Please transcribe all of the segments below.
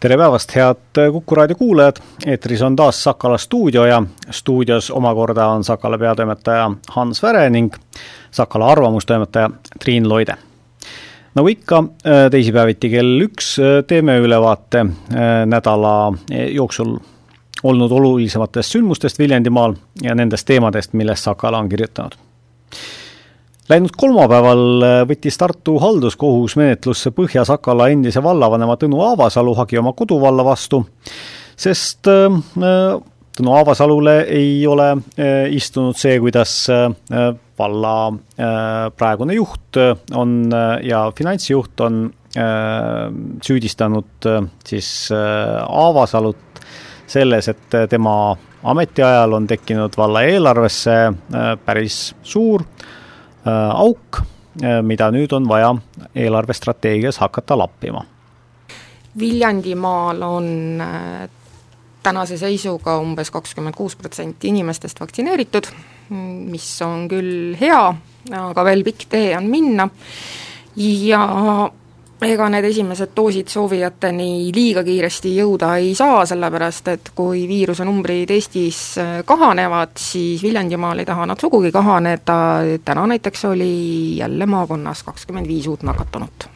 tere päevast, head Kuku raadio kuulajad, eetris on taas Sakala stuudio ja stuudios omakorda on Sakala peatoimetaja Hans Väre ning Sakala arvamustoimetaja Triin Loide. nagu ikka, teisipäeviti kell üks teeme ülevaate nädala jooksul olnud olulisematest sündmustest Viljandimaal ja nendest teemadest, millest Sakala on kirjutanud Läinud kolmapäeval äh, võttis Tartu halduskohus menetlusse Põhja-Sakala endise vallavanema Tõnu Aavasalu hagi oma koduvalla vastu, sest äh, äh, Tõnu Aavasalule ei ole istunud see, kuidas valla praegune juht on ja finantsjuht on süüdistanud siis Aavasalut selles, et tema ametiajal on tekkinud valla eelarvesse päris suur Äh, auk, äh, mida nüüd on vaja eelarvestrateegias hakata lappima. Viljandimaal on äh, tänase seisuga umbes kakskümmend kuus protsenti inimestest vaktsineeritud, mis on küll hea, aga veel pikk tee on minna ja ega need esimesed doosid soovijateni liiga kiiresti jõuda ei saa, sellepärast et kui viiruse numbrid Eestis äh, kahanevad, siis Viljandimaal ei taha nad sugugi kahaneda, täna näiteks oli jälle maakonnas kakskümmend viis uut nakatunut.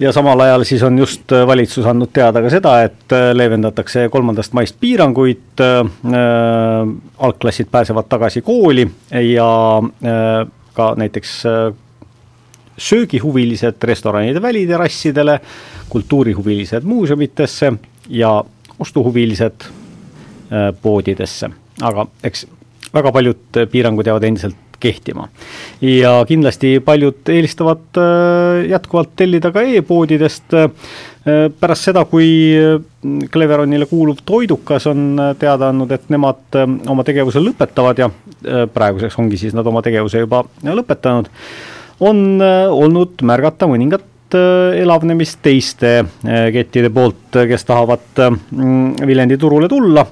Ja samal ajal siis on just äh, valitsus andnud teada ka seda, et äh, leevendatakse kolmandast maist piiranguid äh,, algklassid pääsevad tagasi kooli ja äh, ka näiteks äh, söögihuvilised restoranide väliterrassidele, kultuurihuvilised muuseumitesse ja ostuhuvilised äh, poodidesse, aga eks väga paljud piirangud jäävad endiselt kehtima. ja kindlasti paljud eelistavad äh, jätkuvalt tellida ka e-poodidest, äh, pärast seda, kui Cleveronile kuuluv Toidukas on teada andnud, et nemad oma tegevuse lõpetavad ja praeguseks ongi siis nad oma tegevuse juba lõpetanud on äh, olnud märgata mõningat äh, elavnemist teiste äh, kettide poolt, kes tahavad mm, Viljandi turule tulla.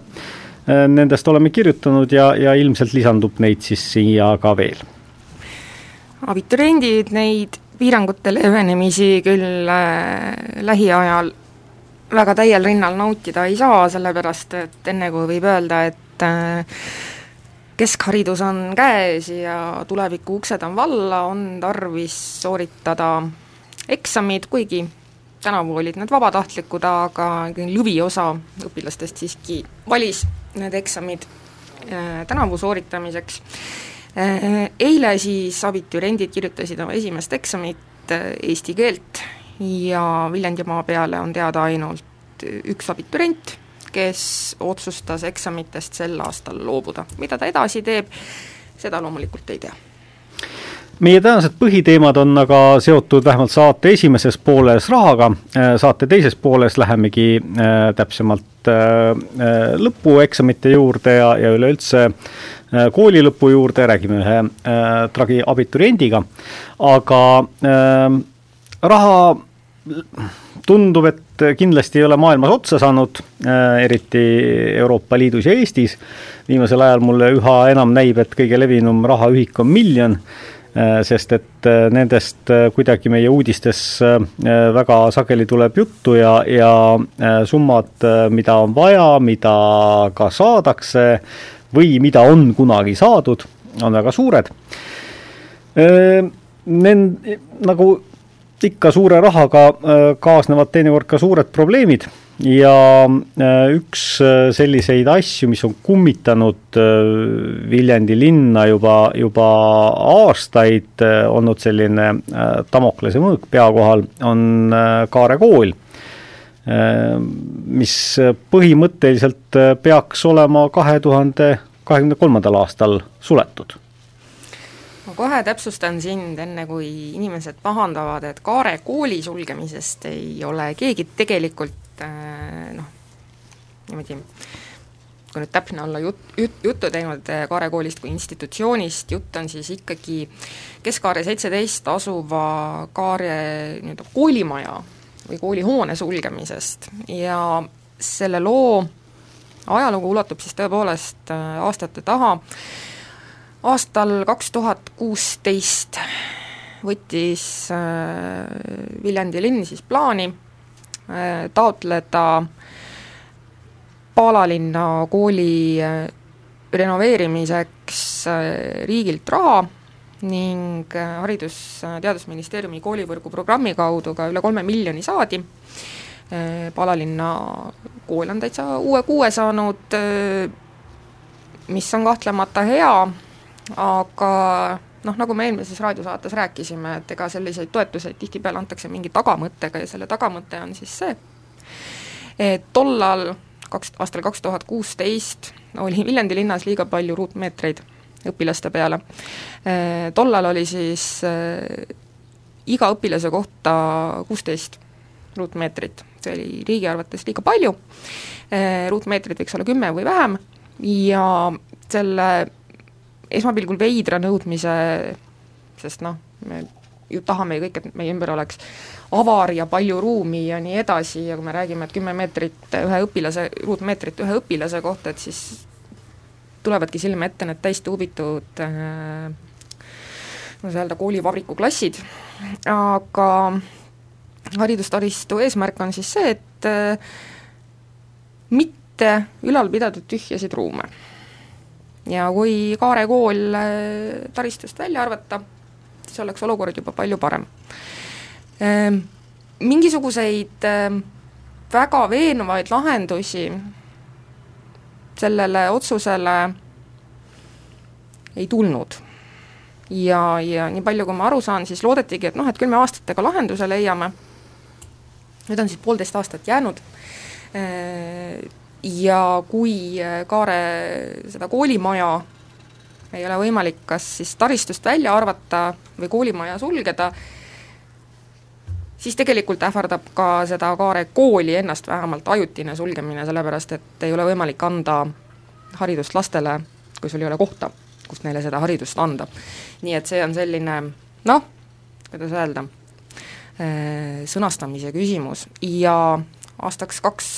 Nendest oleme kirjutanud ja, ja ilmselt lisandub neid siis siia ka veel. abituriendid neid piirangute leevenemisi küll äh, lähiajal väga täiel rinnal nautida ei saa, sellepärast et enne kui võib öelda, et keskharidus on käes ja tuleviku uksed on valla, on tarvis sooritada eksamid, kuigi tänavu olid need vabatahtlikud, aga lõviosa õpilastest siiski valis need eksamid äh, tänavu sooritamiseks. Äh, eile siis abituriendid kirjutasid oma esimest eksamit äh, eesti keelt ja Viljandimaa peale on teada ainult üks abiturient kes otsustas eksamitest sel aastal loobuda. mida ta edasi teeb, seda loomulikult ei tea. Meie tänased põhiteemad on aga seotud vähemalt saate esimeses pooles rahaga, saate teises pooles lähemegi äh, täpsemalt äh, äh, lõpueksamite juurde ja, ja üleüldse kooli lõpu juurde, räägime ühe tragi abituriendiga, aga raha tundub, et kindlasti ei ole maailmas otsa saanud, äh, eriti Euroopa Liidus ja Eestis. viimasel ajal mulle üha enam näib, et kõige levinum rahaühik on miljon, äh, sest et äh, nendest kuidagi meie uudistes väga sageli tuleb juttu ja, ja summad, mida on vaja, mida ka saadakse või mida on kunagi saadud, on väga suured. Nend-, nagu ikka suure rahaga äh, kaasnevad teinekord ka suured probleemid ja äh, üks äh, selliseid asju, mis on kummitanud Viljandi linna juba, juba aastaid, olnud selline Damoklese mõõk pea kohal, on Kaare kool, mis põhimõtteliselt peaks olema kahe tuhande kahekümne kolmandal aastal suletud kohe täpsustan sind, enne kui inimesed pahandavad, et Kaare kooli sulgemisest ei ole keegi tegelikult äh, noh, niimoodi kui nüüd täpne olla, jut-, jut-, juttu teinud äh, Kaare koolist kui institutsioonist, jutt on siis ikkagi Kesk-Kaare seitseteist asuva Kaare nii-öelda koolimaja või koolihoone sulgemisest. Ja selle loo ajalugu ulatub siis tõepoolest äh, aastate taha, aastal kaks tuhat kuusteist võttis äh, Viljandi linn siis plaani taotleda Paalalinna kooli renoveerimiseks riigilt raha ning Haridus- ja Teadusministeeriumi koolivõrgu programmi kaudu ka üle kolme miljoni saadi, Palalinna kool on täitsa uue kuue saanud, mis on kahtlemata hea, aga noh, nagu me eelmises raadiosaates rääkisime, et ega selliseid toetuseid tihtipeale antakse mingi tagamõttega ja selle tagamõte on siis see, et tollal, kaks, aastal kaks tuhat kuusteist oli Viljandi linnas liiga palju ruutmeetreid õpilaste peale. Tollal oli siis iga õpilase kohta kuusteist ruutmeetrit, see oli riigi arvates liiga palju, ruutmeetrit võiks olla kümme või vähem. Ja selle esmapilgul veidra nõudmise, sest noh, me ju tahame ju kõik, et meie ümber oleks avar ja palju ruumi ja nii edasi ja kui me räägime, et kümme meetrit ühe õpilase, ruutmeetrit ühe õpilase kohta, et siis tulevadki silme ette need täiesti huvitud äh, kuidas öelda, koolivabriku klassid, aga haridustaristu eesmärk on siis see, et äh, mitte ülal pidada tühjasid ruume ja kui Kaare kool äh, taristust välja arvata, siis oleks olukord juba palju parem. Ähm, mingisuguseid ähm, väga veenvaid lahendusi sellele otsusele ei tulnud. ja, ja nii palju, kui ma aru saan, siis loodetigi, et noh, et küll me aastatega lahenduse leiame, nüüd on siis poolteist aastat jäänud, äh, ja kui äh, Kaare seda koolimaja ei ole võimalik kas siis taristust välja arvata või koolimaja sulgeda, siis tegelikult ähvardab ka seda Kaare kooli ennast vähemalt ajutine sulgemine, sellepärast et ei ole võimalik anda haridust lastele, kui sul ei ole kohta, kust neile seda haridust anda. nii et see on selline noh, kuidas öelda, äh, sõnastamise küsimus ja aastaks kaks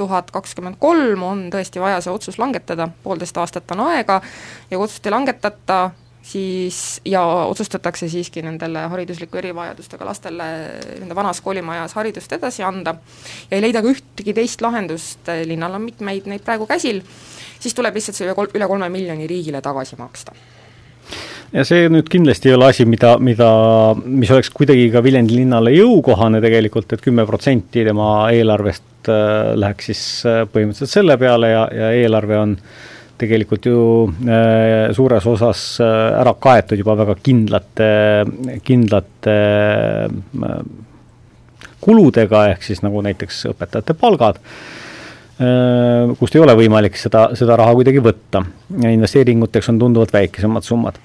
tuhat kakskümmend kolm on tõesti vaja see otsus langetada, poolteist aastat on aega ja kui otsust ei langetata, siis ja otsustatakse siiski nendele haridusliku erivajadustega lastele nende vanas koolimajas haridust edasi anda ja ei leida ka ühtegi teist lahendust, linnal on mitmeid neid praegu käsil, siis tuleb lihtsalt see üle kol-, üle kolme miljoni riigile tagasi maksta ja see nüüd kindlasti ei ole asi, mida, mida, mis oleks kuidagi ka Viljandi linnale jõukohane tegelikult et, et kümme protsenti tema eelarvest äh, läheks siis äh, põhimõtteliselt selle peale ja, ja eelarve on tegelikult ju äh, suures osas äh, ära kaetud juba väga kindlate, kindlate äh, kuludega, ehk siis nagu näiteks õpetajate palgad kust ei ole võimalik seda, seda raha kuidagi võtta. investeeringuteks on tunduvalt väikesemad summad.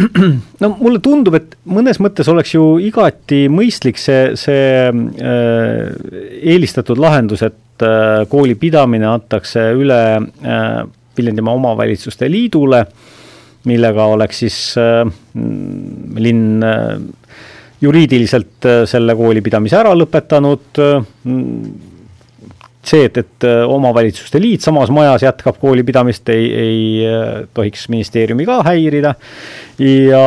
no mulle tundub, et mõnes mõttes oleks ju igati mõistlik see, see äh, eelistatud lahendus, et äh, kooli pidamine antakse üle äh, Viljandimaa Omavalitsuste Liidule, millega oleks siis äh, linn äh, juriidiliselt äh, selle kooli pidamise ära lõpetanud äh,, see, et, et äh, omavalitsuste liit samas majas jätkab koolipidamist, ei, ei äh, tohiks ministeeriumi ka häirida ja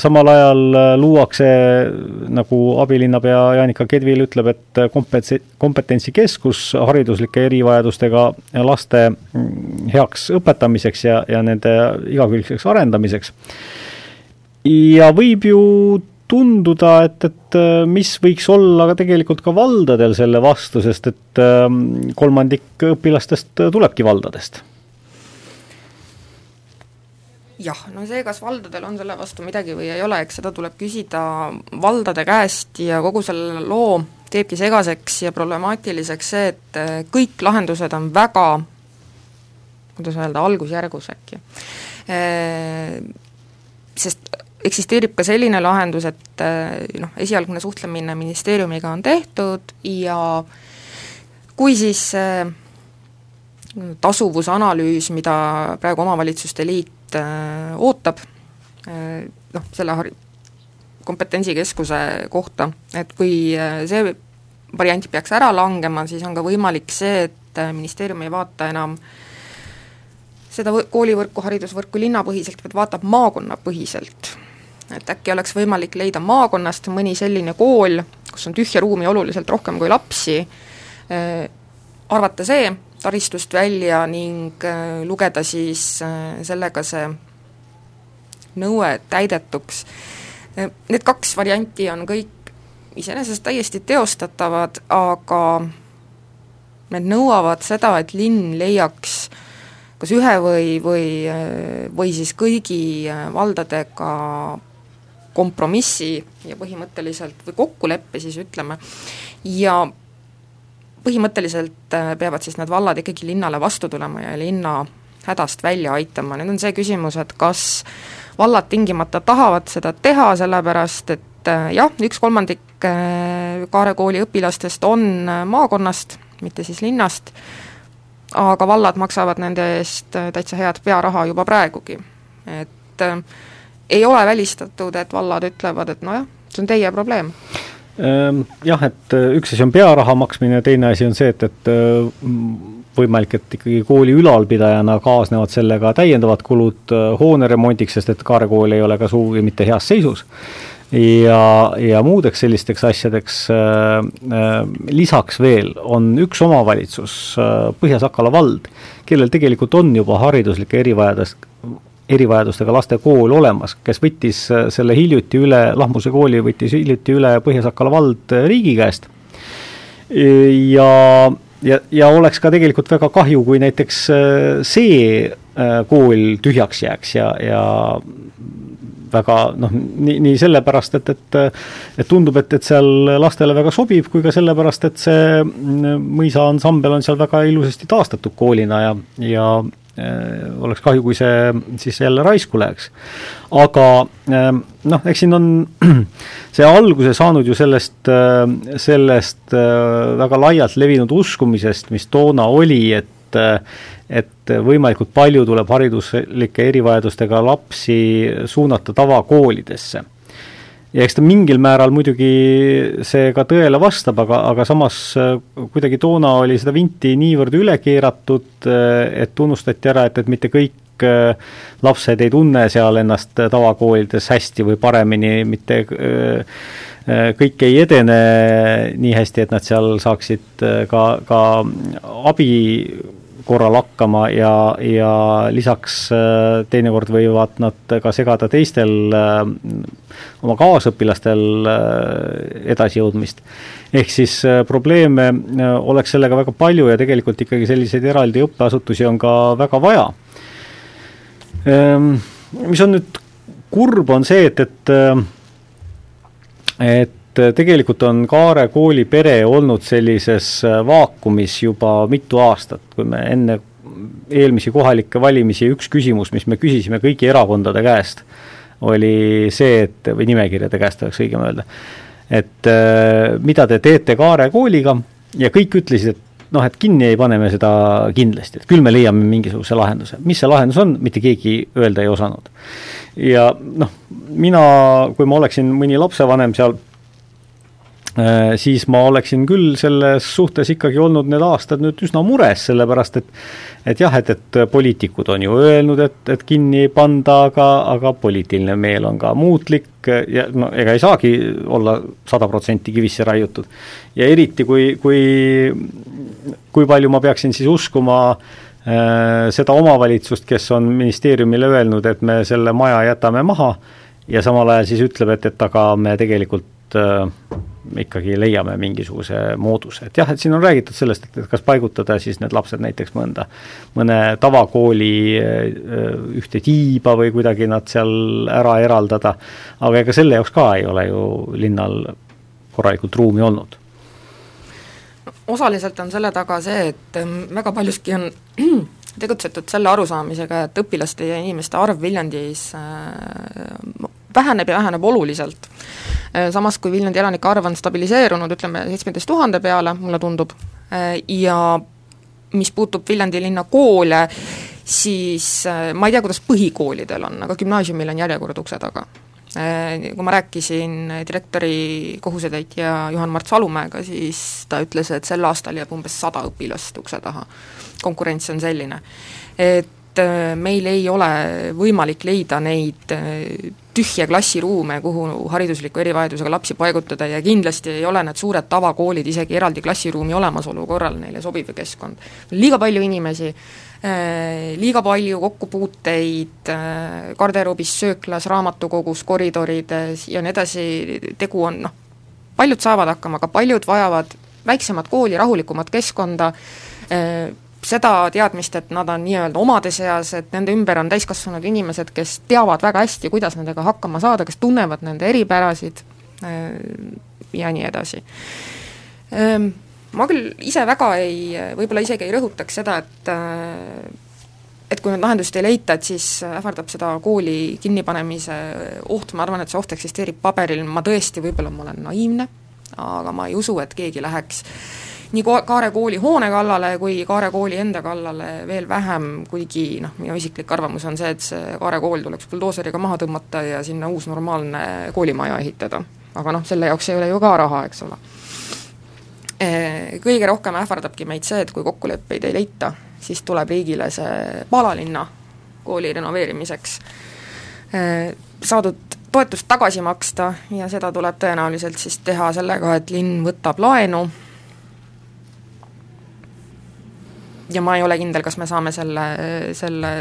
samal ajal äh, luuakse, nagu abilinnapea Jaanika Kedvil ütleb, et kompetentsi, kompetentsikeskus hariduslike erivajadustega laste mm, heaks õpetamiseks ja, ja nende igakülgseks arendamiseks. ja võib ju tunduda, et, et äh, mis võiks olla ka tegelikult ka valdadel selle vastu, sest et ähm, kolmandik õpilastest tulebki valdadest jah, no see, kas valdadel on selle vastu midagi või ei ole, eks seda tuleb küsida valdade käest ja kogu selle loo teebki segaseks ja problemaatiliseks see, et äh, kõik lahendused on väga kuidas öelda, algusjärgus äkki. Äh, sest eksisteerib ka selline lahendus, et äh, noh, esialgne suhtlemine ministeeriumiga on tehtud ja kui siis äh, tasuvusanalüüs, mida praegu Omavalitsuste Liit äh, ootab, noh, selle har-, kompetentsikeskuse kohta, et kui see variant peaks ära langema, siis on ka võimalik see, et ministeerium ei vaata enam seda koolivõrku, haridusvõrku linnapõhiselt, vaid vaatab maakonnapõhiselt et äkki oleks võimalik leida maakonnast mõni selline kool, kus on tühja ruumi oluliselt rohkem kui lapsi, arvata see taristust välja ning lugeda siis sellega see nõue täidetuks. Need kaks varianti on kõik iseenesest täiesti teostatavad, aga need nõuavad seda, et linn leiaks kas ühe või, või, või siis kõigi valdadega kompromissi ja põhimõtteliselt, või kokkuleppe siis ütleme, ja põhimõtteliselt peavad siis need vallad ikkagi linnale vastu tulema ja linna hädast välja aitama, nüüd on see küsimus, et kas vallad tingimata tahavad seda teha, sellepärast et äh, jah, üks kolmandik äh, Kaare kooli õpilastest on äh, maakonnast, mitte siis linnast, aga vallad maksavad nende eest täitsa head pearaha juba praegugi. et äh, ei ole välistatud, et vallad ütlevad, et nojah, see on teie probleem ehm, Jah, et üks asi on pearaha maksmine ja teine asi on see, et, et võimalik, et ikkagi kooli ülalpidajana kaasnevad sellega täiendavad kulud äh, hoone remondiks, sest et Kaare kool ei ole ka sugugi mitte heas seisus. ja, ja muudeks sellisteks asjadeks äh, äh, lisaks veel on üks omavalitsus äh,, Põhja-Sakala vald, kellel tegelikult on juba hariduslike erivajadus, erivajadustega laste kool olemas, kes võttis äh, selle hiljuti üle, Lahmuse kooli võttis hiljuti üle Põhja-Sakala vald äh, riigi käest. Ja ja, ja oleks ka tegelikult väga kahju, kui näiteks äh, see kool tühjaks jääks ja, ja väga noh, nii, nii sellepärast, et, et et tundub, et, et seal lastele väga sobib, kui ka sellepärast, et see mm, mõisa ansambel on seal väga ilusasti taastatud koolina ja, ja oleks kahju, kui see siis jälle raisku läheks. aga ähm, noh, eks siin on see alguse saanud ju sellest, äh, sellest äh, väga laialt levinud uskumisest, mis toona oli, et et võimalikult palju tuleb hariduslike erivajadustega lapsi suunata tavakoolidesse ja eks ta mingil määral muidugi see ka tõele vastab, aga, aga samas äh, kuidagi toona oli seda vinti niivõrd üle keeratud, äh, et unustati ära, et, et mitte kõik äh, lapsed ei tunne seal ennast tavakoolides hästi või paremini, mitte kõik ei edene nii hästi, et nad seal saaksid ka, ka abi korral hakkama ja, ja lisaks äh, teinekord võivad nad ka segada teistel äh, oma kaasõpilastel äh, edasijõudmist. ehk siis probleeme oleks sellega väga palju ja tegelikult ikkagi selliseid eraldi õppeasutusi on ka väga vaja. Ehm, mis on nüüd kurb, on see, et, et et tegelikult on Kaare kooli pere olnud sellises äh, vaakumis juba mitu aastat, kui me enne eelmisi kohalikke valimisi üks küsimus, mis me küsisime kõigi erakondade käest, oli see, et, või nimekirjade käest oleks õigem öelda, et äh, mida te teete Kaare kooliga ja kõik ütlesid, et noh, et kinni ei pane me seda kindlasti, et küll me leiame mingisuguse lahenduse. mis see lahendus on, mitte keegi öelda ei osanud. ja noh, mina, kui ma oleksin mõni lapsevanem seal siis ma oleksin küll selles suhtes ikkagi olnud need aastad nüüd üsna mures, sellepärast et et jah, et, et poliitikud on ju öelnud, et, et kinni ei panda, aga, aga poliitiline meel on ka muutlik ja no ega ei saagi olla sada protsenti kivisse raiutud. ja eriti, kui, kui, kui palju ma peaksin siis uskuma äh, seda omavalitsust, kes on ministeeriumile öelnud, et me selle maja jätame maha ja samal ajal siis ütleb, et, et aga me tegelikult äh, ikkagi leiame mingisuguse mooduse, et jah, et siin on räägitud sellest, et, et kas paigutada siis need lapsed näiteks mõnda, mõne tavakooli äh, ühte tiiba või kuidagi nad seal ära eraldada, aga ega selle jaoks ka ei ole ju linnal korralikult ruumi olnud. Osaliselt on selle taga see, et ähm, väga paljuski on tegutsetud selle arusaamisega, et õpilaste ja inimeste arv Viljandis äh, väheneb ja väheneb oluliselt. Äh, samas, kui Viljandi elanike arv on stabiliseerunud, ütleme seitsmeteist tuhande peale, mulle tundub, äh, ja mis puutub Viljandi linna koole, siis äh, ma ei tea, kuidas põhikoolidel on, aga gümnaasiumil on järjekord ukse taga. Kui ma rääkisin direktori kohusetäitja Juhan-Mart Salumäega, siis ta ütles, et sel aastal jääb umbes sada õpilast ukse taha. konkurents on selline. et meil ei ole võimalik leida neid tühje klassiruume, kuhu haridusliku erivajadusega lapsi paigutada ja kindlasti ei ole need suured tavakoolid isegi eraldi klassiruumi olemasolu korral neile sobiv keskkond. liiga palju inimesi, äh, liiga palju kokkupuuteid äh, garderoobis, sööklas, raamatukogus, koridorides ja nii edasi, tegu on noh, paljud saavad hakkama, aga paljud vajavad väiksemat kooli, rahulikumat keskkonda, äh, seda teadmist, et nad on nii-öelda omade seas, et nende ümber on täiskasvanud inimesed, kes teavad väga hästi, kuidas nendega hakkama saada, kes tunnevad nende eripärasid äh, ja nii edasi. Ähm, ma küll ise väga ei, võib-olla isegi ei rõhutaks seda, et äh, et kui nüüd lahendust ei leita, et siis ähvardab seda kooli kinnipanemise oht, ma arvan, et see oht eksisteerib paberil, ma tõesti, võib-olla ma olen naiivne, aga ma ei usu, et keegi läheks äh, nii Kaare kooli hoone kallale kui Kaare kooli enda kallale veel vähem, kuigi noh, minu isiklik arvamus on see, et see Kaare kool tuleks buldooseriga maha tõmmata ja sinna uus normaalne koolimaja ehitada. aga noh, selle jaoks ei ole ju ka raha, eks ole. Kõige rohkem ähvardabki meid see, et kui kokkuleppeid ei leita, siis tuleb riigile see Paalalinna kooli renoveerimiseks saadud toetust tagasi maksta ja seda tuleb tõenäoliselt siis teha sellega, et linn võtab laenu ja ma ei ole kindel, kas me saame selle, selle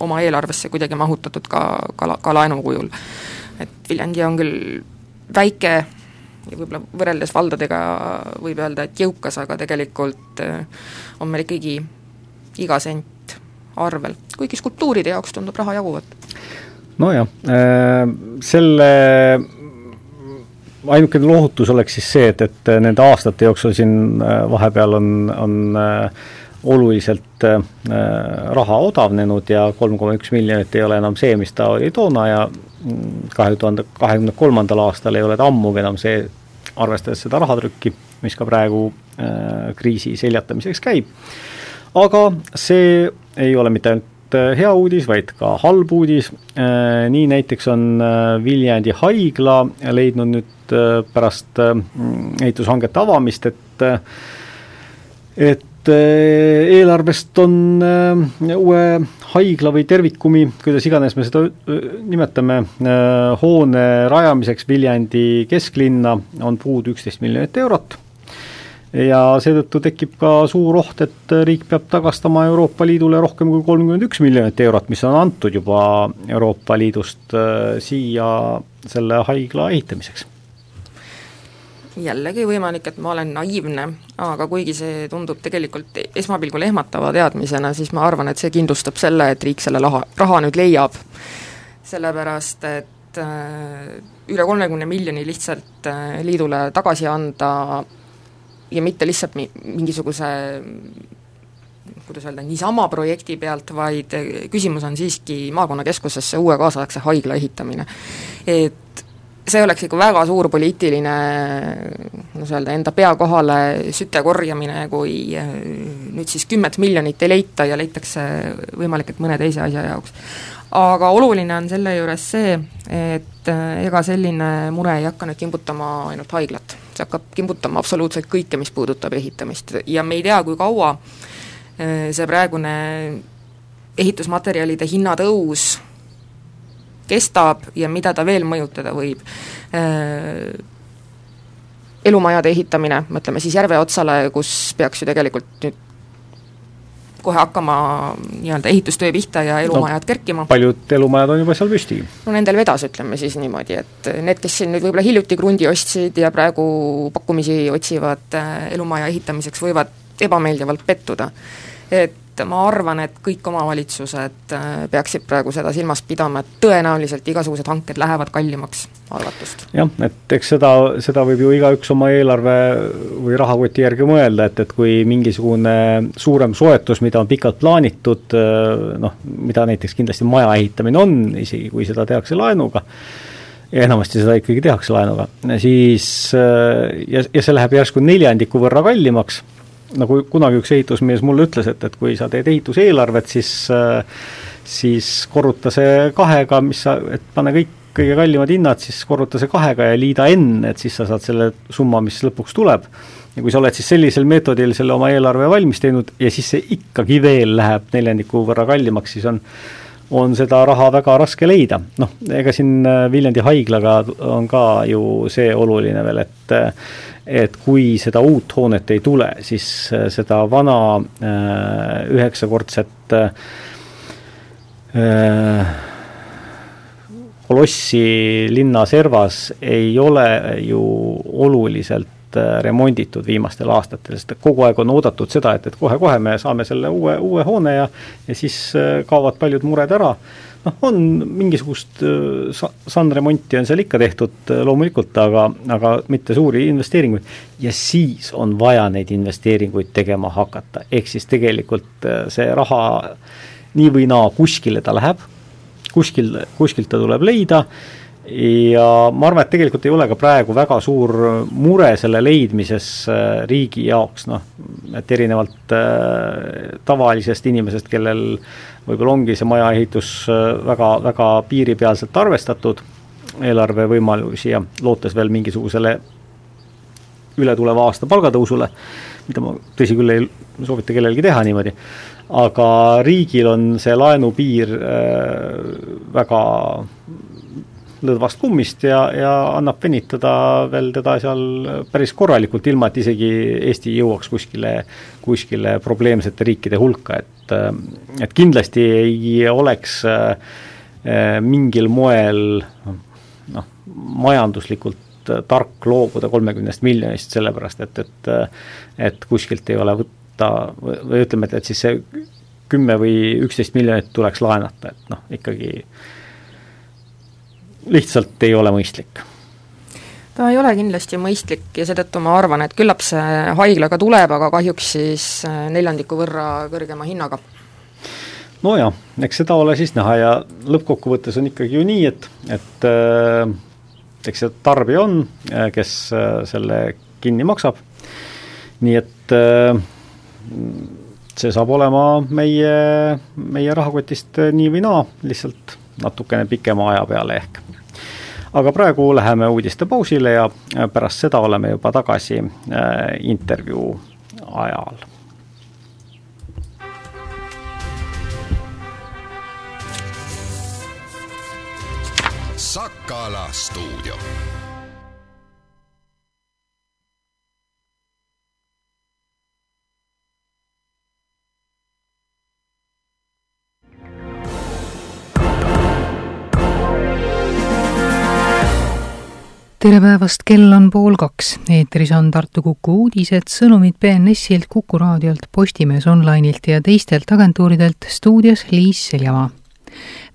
oma eelarvesse kuidagi mahutatud ka, ka, ka laenu kujul. et Viljandi on küll väike ja võib-olla võrreldes valdadega võib öelda, et jõukas, aga tegelikult äh, on meil ikkagi iga sent arvel, kuigi skulptuuride jaoks tundub raha jaguvat. nojah, äh, selle ainukene lohutus oleks siis see, et, et nende aastate jooksul siin äh, vahepeal on, on äh, oluliselt äh, raha odavnenud ja kolm koma üks miljonit ei ole enam see, mis ta oli toona ja mm, kahe tuhande kahekümne kolmandal aastal ei ole ta ammugi enam see, arvestades seda rahatrükki, mis ka praegu äh, kriisi seljatamiseks käib. aga see ei ole mitte ainult äh, hea uudis, vaid ka halb uudis, nii näiteks on Viljandi haigla leidnud nüüd pärast ehitushangete avamist, et et Eh, eelarvest on eh, uue haigla või tervikumi, kuidas iganes me seda eh, nimetame, hoone rajamiseks Viljandi kesklinna on puudu üksteist miljonit eurot. Ja seetõttu tekib ka suur oht, et riik peab tagastama Euroopa Liidule rohkem kui kolmkümmend üks miljonit eurot, mis on antud juba Euroopa Liidust siia selle haigla ehitamiseks jällegi võimalik, et ma olen naiivne, aga kuigi see tundub tegelikult esmapilgul ehmatava teadmisena, siis ma arvan, et see kindlustab selle, et riik selle laha, raha nüüd leiab. sellepärast, et äh, üle kolmekümne miljoni lihtsalt äh, liidule tagasi anda ja mitte lihtsalt mi-, mingisuguse kuidas öelda, niisama projekti pealt, vaid äh, küsimus on siiski maakonnakeskusesse uue kaasaegse haigla ehitamine. et see oleks ikka väga suur poliitiline kuidas öelda, enda pea kohale süte korjamine, kui äh, nüüd siis kümmet miljonit ei leita ja leitakse võimalik, et mõne teise asja jaoks. aga oluline on selle juures see, et äh, ega selline mure ei hakka nüüd kimbutama ainult haiglat, see hakkab kimbutama absoluutselt kõike, mis puudutab ehitamist ja me ei tea, kui kaua äh, see praegune ehitusmaterjalide hinnatõus kestab ja mida ta veel mõjutada võib. Äh, elumajade ehitamine, mõtleme siis järve otsale, kus peaks ju tegelikult nüüd kohe hakkama nii-öelda ehitustöö pihta ja elumajad no, kerkima. paljud elumajad on juba seal püsti. no nendel vedas, ütleme siis niimoodi, et need, kes siin nüüd võib-olla hiljuti krundi ostsid ja praegu pakkumisi otsivad äh, elumaja ehitamiseks, võivad ebameeldivalt pettuda. et et ma arvan, et kõik omavalitsused äh, peaksid praegu seda silmas pidama, et tõenäoliselt igasugused hanked lähevad kallimaks arvatust. jah, et eks seda, seda võib ju igaüks oma eelarve või rahakoti järgi mõelda, et, et kui mingisugune suurem soetus, mida on pikalt plaanitud, äh, noh, mida näiteks kindlasti maja ehitamine on, isegi kui seda tehakse laenuga, ja enamasti seda ikkagi tehakse laenuga, siis äh, ja, ja see läheb järsku neljandiku võrra kallimaks nagu kunagi üks ehitusmees mulle ütles, et, et kui sa teed ehituseelarvet, siis siis korruta see kahega, mis sa, et pane kõik kõige kallimad hinnad, siis korruta see kahega ja liida enne, et siis sa saad selle summa, mis lõpuks tuleb. ja kui sa oled siis sellisel meetodil selle oma eelarve valmis teinud ja siis see ikkagi veel läheb neljandiku võrra kallimaks, siis on on seda raha väga raske leida. noh, ega siin Viljandi haiglaga on ka ju see oluline veel, et et kui seda uut hoonet ei tule, siis seda vana üheksakordset Kolossi linna servas ei ole ju oluliselt äh, remonditud viimastel aastatel, sest kogu aeg on oodatud seda, et, et kohe-kohe me saame selle uue, uue hoone ja ja siis äh, kaovad paljud mured ära, noh, on mingisugust äh, sandremonti on seal ikka tehtud loomulikult, aga, aga mitte suuri investeeringuid, ja siis on vaja neid investeeringuid tegema hakata, ehk siis tegelikult see raha nii või naa kuskile ta läheb. kuskil, kuskilt ta tuleb leida ja ma arvan, et tegelikult ei ole ka praegu väga suur mure selle leidmises äh, riigi jaoks, noh, et erinevalt äh, tavalisest inimesest, kellel võib-olla ongi see majaehitus äh, väga, väga piiripealselt arvestatud, eelarve võimalusi ja lootes veel mingisugusele ületuleva aasta palgatõusule, mida ma tõsi küll ei soovita kellelgi teha niimoodi, aga riigil on see laenupiir väga lõdvast kummist ja, ja annab venitada veel teda seal päris korralikult, ilma et isegi Eesti jõuaks kuskile, kuskile probleemsete riikide hulka, et äh, et kindlasti ei oleks äh, mingil moel noh, majanduslikult tark loobuda kolmekümnest miljonist, sellepärast et, et et kuskilt ei ole võtta või ütleme, et, et siis see kümme või üksteist miljonit tuleks laenata, et noh, ikkagi lihtsalt ei ole mõistlik ta ei ole kindlasti mõistlik ja seetõttu ma arvan, et küllap see haigla ka tuleb, aga kahjuks siis äh, neljandiku võrra kõrgema hinnaga. nojah, eks seda ole siis näha ja lõppkokkuvõttes on ikkagi ju nii, et, et äh, eks see tarbija on, äh, kes selle kinni maksab, nii et see saab olema meie, meie rahakotist nii või naa, lihtsalt natukene pikema aja peale ehk. Aga praegu läheme uudistepausile ja pärast seda oleme juba tagasi äh, intervjuu ajal. Sakala stuudio tere päevast, kell on pool kaks. eetris on Tartu Kuku uudised, sõnumid BNS-ilt, Kuku raadiolt, Postimees Online'ilt ja teistelt agentuuridelt. stuudios Liis Seljamaa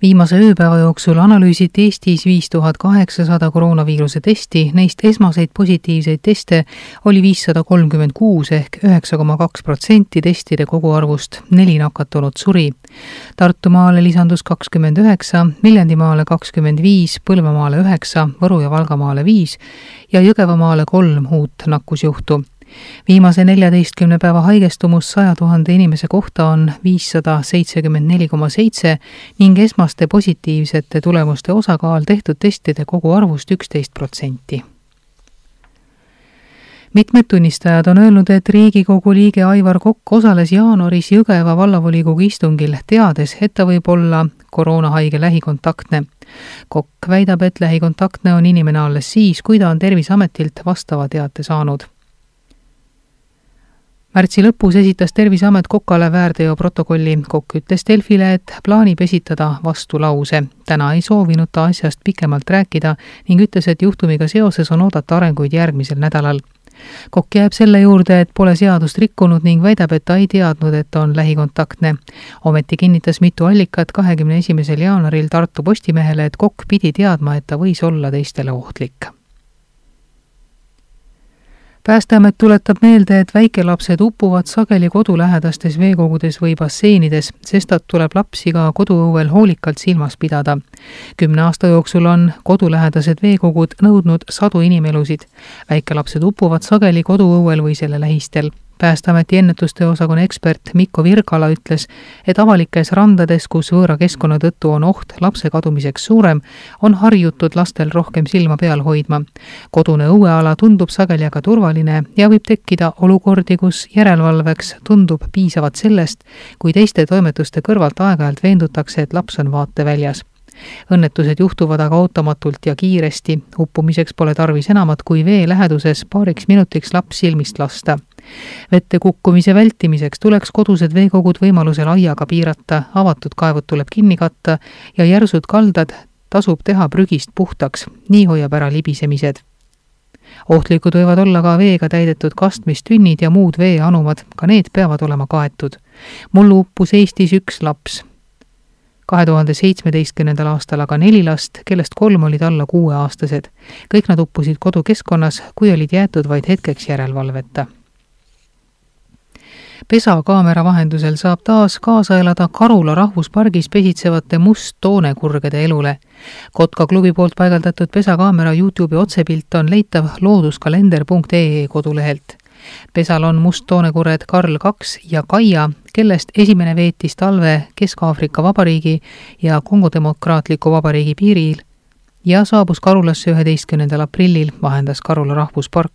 viimase ööpäeva jooksul analüüsiti Eestis viis tuhat kaheksasada koroonaviiruse testi, neist esmaseid positiivseid teste oli viissada kolmkümmend kuus ehk üheksa koma kaks protsenti testide koguarvust, neli nakatunut suri. Tartumaale lisandus kakskümmend üheksa, Viljandimaale kakskümmend viis, Põlvamaale üheksa, Võru ja Valgamaale viis ja Jõgevamaale kolm uut nakkusjuhtu viimase neljateistkümne päeva haigestumus saja tuhande inimese kohta on viissada seitsekümmend neli koma seitse ning esmaste positiivsete tulemuste osakaal tehtud testide koguarvust üksteist protsenti mitmed tunnistajad on öelnud, et Riigikogu liige Aivar Kokk osales jaanuaris Jõgeva vallavolikogu istungil, teades, et ta võib olla koroonahaige lähikontaktne. Kokk väidab, et lähikontaktne on inimene alles siis, kui ta on Terviseametilt vastava teate saanud märtsi lõpus esitas Terviseamet Kokale väärteoprotokolli. Kokk ütles Delfile, et plaanib esitada vastulause. täna ei soovinud ta asjast pikemalt rääkida ning ütles, et juhtumiga seoses on oodata arenguid järgmisel nädalal. Kokk jääb selle juurde, et pole seadust rikkunud ning väidab, et ta ei teadnud, et on lähikontaktne. ometi kinnitas mitu allikat kahekümne esimesel jaanuaril Tartu Postimehele, et Kokk pidi teadma, et ta võis olla teistele ohtlik päästeamet tuletab meelde, et väikelapsed upuvad sageli kodulähedastes veekogudes või basseinides, sestap tuleb lapsi ka koduõuel hoolikalt silmas pidada. kümne aasta jooksul on kodulähedased veekogud nõudnud sadu inimelusid. väikelapsed upuvad sageli koduõuel või selle lähistel päästeameti ennetustöö osakonna ekspert Mikko Virkala ütles, et avalikes randades, kus võõra keskkonna tõttu on oht lapse kadumiseks suurem, on harjutud lastel rohkem silma peal hoidma. kodune õueala tundub sageli aga turvaline ja võib tekkida olukordi, kus järelevalveks tundub piisavat sellest, kui teiste toimetuste kõrvalt aeg-ajalt veendutakse, et laps on vaateväljas õnnetused juhtuvad aga ootamatult ja kiiresti, uppumiseks pole tarvis enamat kui vee läheduses paariks minutiks laps silmist lasta. vette kukkumise vältimiseks tuleks kodused veekogud võimalusel aiaga piirata, avatud kaevud tuleb kinni katta ja järsud kaldad tasub teha prügist puhtaks, nii hoiab ära libisemised. Ohtlikud võivad olla ka veega täidetud kastmistünnid ja muud veeanumad, ka need peavad olema kaetud. mullu uppus Eestis üks laps kahe tuhande seitsmeteistkümnendal aastal aga neli last, kellest kolm olid alla kuueaastased. kõik nad uppusid kodukeskkonnas, kui olid jäetud vaid hetkeks järelevalveta. pesakaamera vahendusel saab taas kaasa elada Karula rahvuspargis pesitsevate musttoonekurgede elule. Kotka klubi poolt paigaldatud pesakaamera Youtube'i otsepilt on leitav looduskalender.ee kodulehelt pesal on musttoonekurred Karl kaks ja Kaia, kellest esimene veetis talve Kesk-Aafrika Vabariigi ja Kongo Demokraatliku Vabariigi piiril ja saabus Karulasse üheteistkümnendal aprillil, vahendas Karula rahvuspark.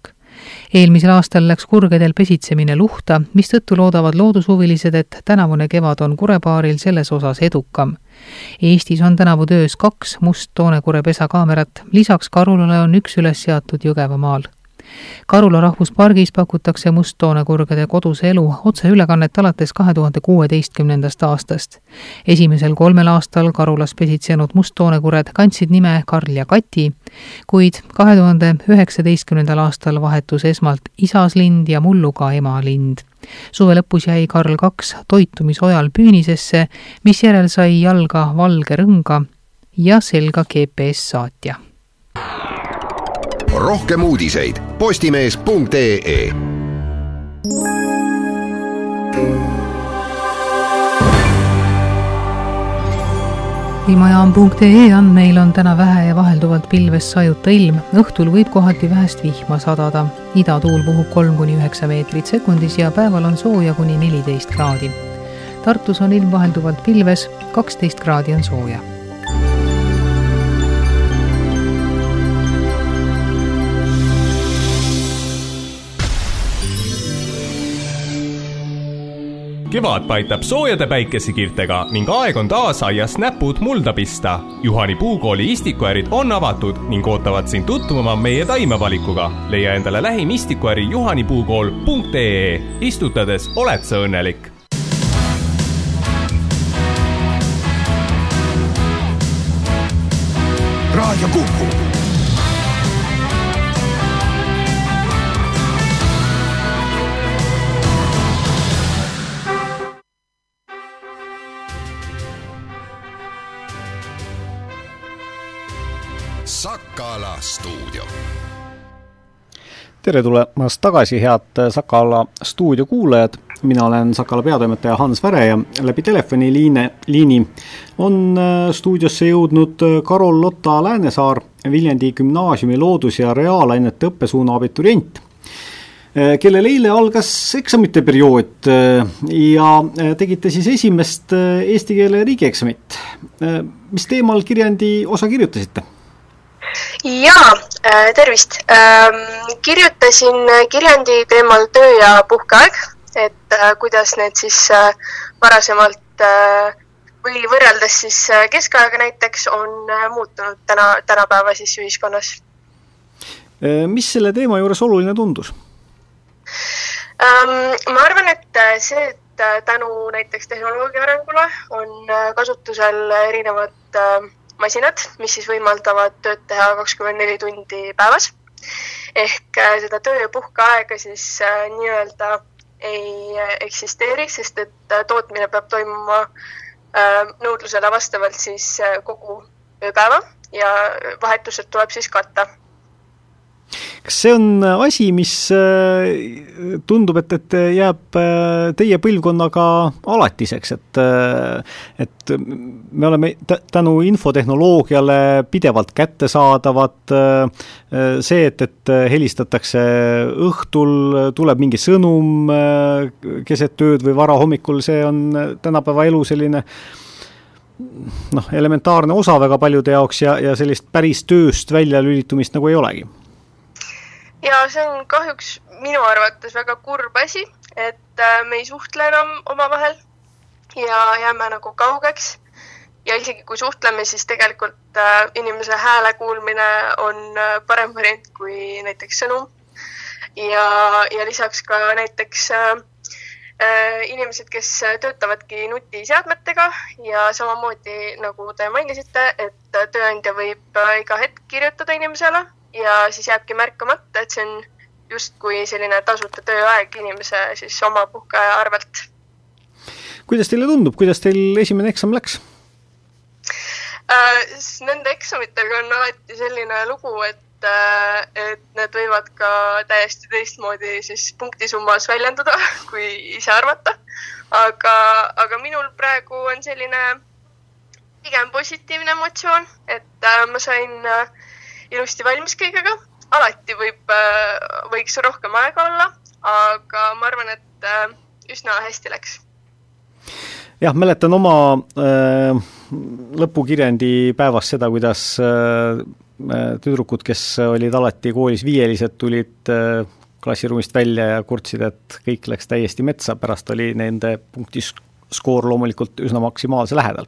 eelmisel aastal läks kurgedel pesitsemine luhta, mistõttu loodavad loodushuvilised, et tänavune kevad on kurepaaril selles osas edukam. Eestis on tänavu töös kaks musttoonekure pesakaamerat, lisaks Karulale on üks üles seatud Jõgevamaal Karula rahvuspargis pakutakse musttoonekurgede koduse elu otseülekannet alates kahe tuhande kuueteistkümnendast aastast. esimesel kolmel aastal Karulas pesitsenud musttoonekurred kandsid nime Karl ja Kati, kuid kahe tuhande üheksateistkümnendal aastal vahetus esmalt isaslind ja mullu ka emalind suve lõpus jäi Karl kaks toitumisojal püünisesse, misjärel sai jalga valge rõnga ja selga GPS saatja rohkem uudiseid postimees.ee ilmajaam.ee andmeil on täna vähe ja vahelduvalt pilves sajuta ilm, õhtul võib kohati vähest vihma sadada. idatuul puhub kolm kuni üheksa meetrit sekundis ja päeval on sooja kuni neliteist kraadi. Tartus on ilm vahelduvalt pilves, kaksteist kraadi on sooja kevad paistab soojade päikesekirtega ning aeg on taas aias näpud mulda pista. Juhani puukooli istikuärid on avatud ning ootavad sind tutvuma meie taimevalikuga. leia endale lähim istikuäri juhanipuukool.ee. istutades oled sa õnnelik raadio Kuku Sakala stuudio. tere tulemast tagasi, head Sakala stuudio kuulajad. mina olen Sakala peatoimetaja Hans Väre ja läbi telefoniliine, liini on äh, stuudiosse jõudnud äh, Karol-Lotta Läänesaar, Viljandi gümnaasiumi loodus- ja reaalainete õppesuuna abiturient äh, kellel eile algas eksamite periood ja tegite siis esimest eesti keele riigieksamit. mis teemal kirjandi osa kirjutasite? Jaa äh,, tervist ähm,. kirjutasin kirjandi teemal töö ja puhkeaeg, et äh, kuidas need siis äh, varasemalt või võrreldes siis keskaega näiteks on muutunud täna, tänapäeva siis ühiskonnas. Mis selle teema juures oluline tundus ähm,? ma arvan, et see, et tänu näiteks tehnoloogia arengule on kasutusel erinevad masinad, mis siis võimaldavad tööd teha kakskümmend neli tundi päevas. ehk äh, seda töö- ja puhkeaega siis äh, nii-öelda ei äh, eksisteeri, sest et tootmine peab toimuma nõudlusele vastavalt siis kogu ööpäeva ja vahetused tuleb siis katta. Kas see on asi, mis äh, tundub, et, et jääb äh, teie põlvkonnaga alatiseks, et et me oleme tänu infotehnoloogiale pidevalt kättesaadavad, see, et, et helistatakse õhtul, tuleb mingi sõnum keset ööd või varahommikul, see on tänapäeva elu selline noh, elementaarne osa väga paljude jaoks ja, ja sellist päris tööst väljalülitumist nagu ei olegi. Ja see on kahjuks minu arvates väga kurb asi, et äh, me ei suhtle enam omavahel ja jääme nagu kaugeks. ja isegi kui suhtleme, siis tegelikult äh, inimese hääle kuulmine on äh, parem variant kui näiteks sõnum. ja, ja lisaks ka näiteks äh, inimesed, kes töötavadki nutiseadmetega ja samamoodi nagu te mainisite, et tööandja võib iga hetk kirjutada inimesele ja siis jääbki märkamata, et see on justkui selline tasuta tööaeg inimese siis oma puhkeaja arvelt. kuidas teile tundub, kuidas teil esimene eksam läks? Äh, nende eksamitega on alati selline lugu, et Äh, et need võivad ka täiesti teistmoodi siis punktisummas väljenduda, kui ise arvata. aga, aga minul praegu on selline pigem positiivne emotsioon, et äh, ma sain äh, ilusti valmis kõigega. alati võib, võiks rohkem aega olla, aga ma arvan, et üsna hästi läks. Jah, mäletan oma äh, lõpukirjandi päevast seda, kuidas äh, tüdrukud, kes olid alati koolis viielised, tulid äh, klassiruumist välja ja kurtsid, et kõik läks täiesti metsa, pärast oli nende punktiskoor loomulikult üsna maksimaalse lähedal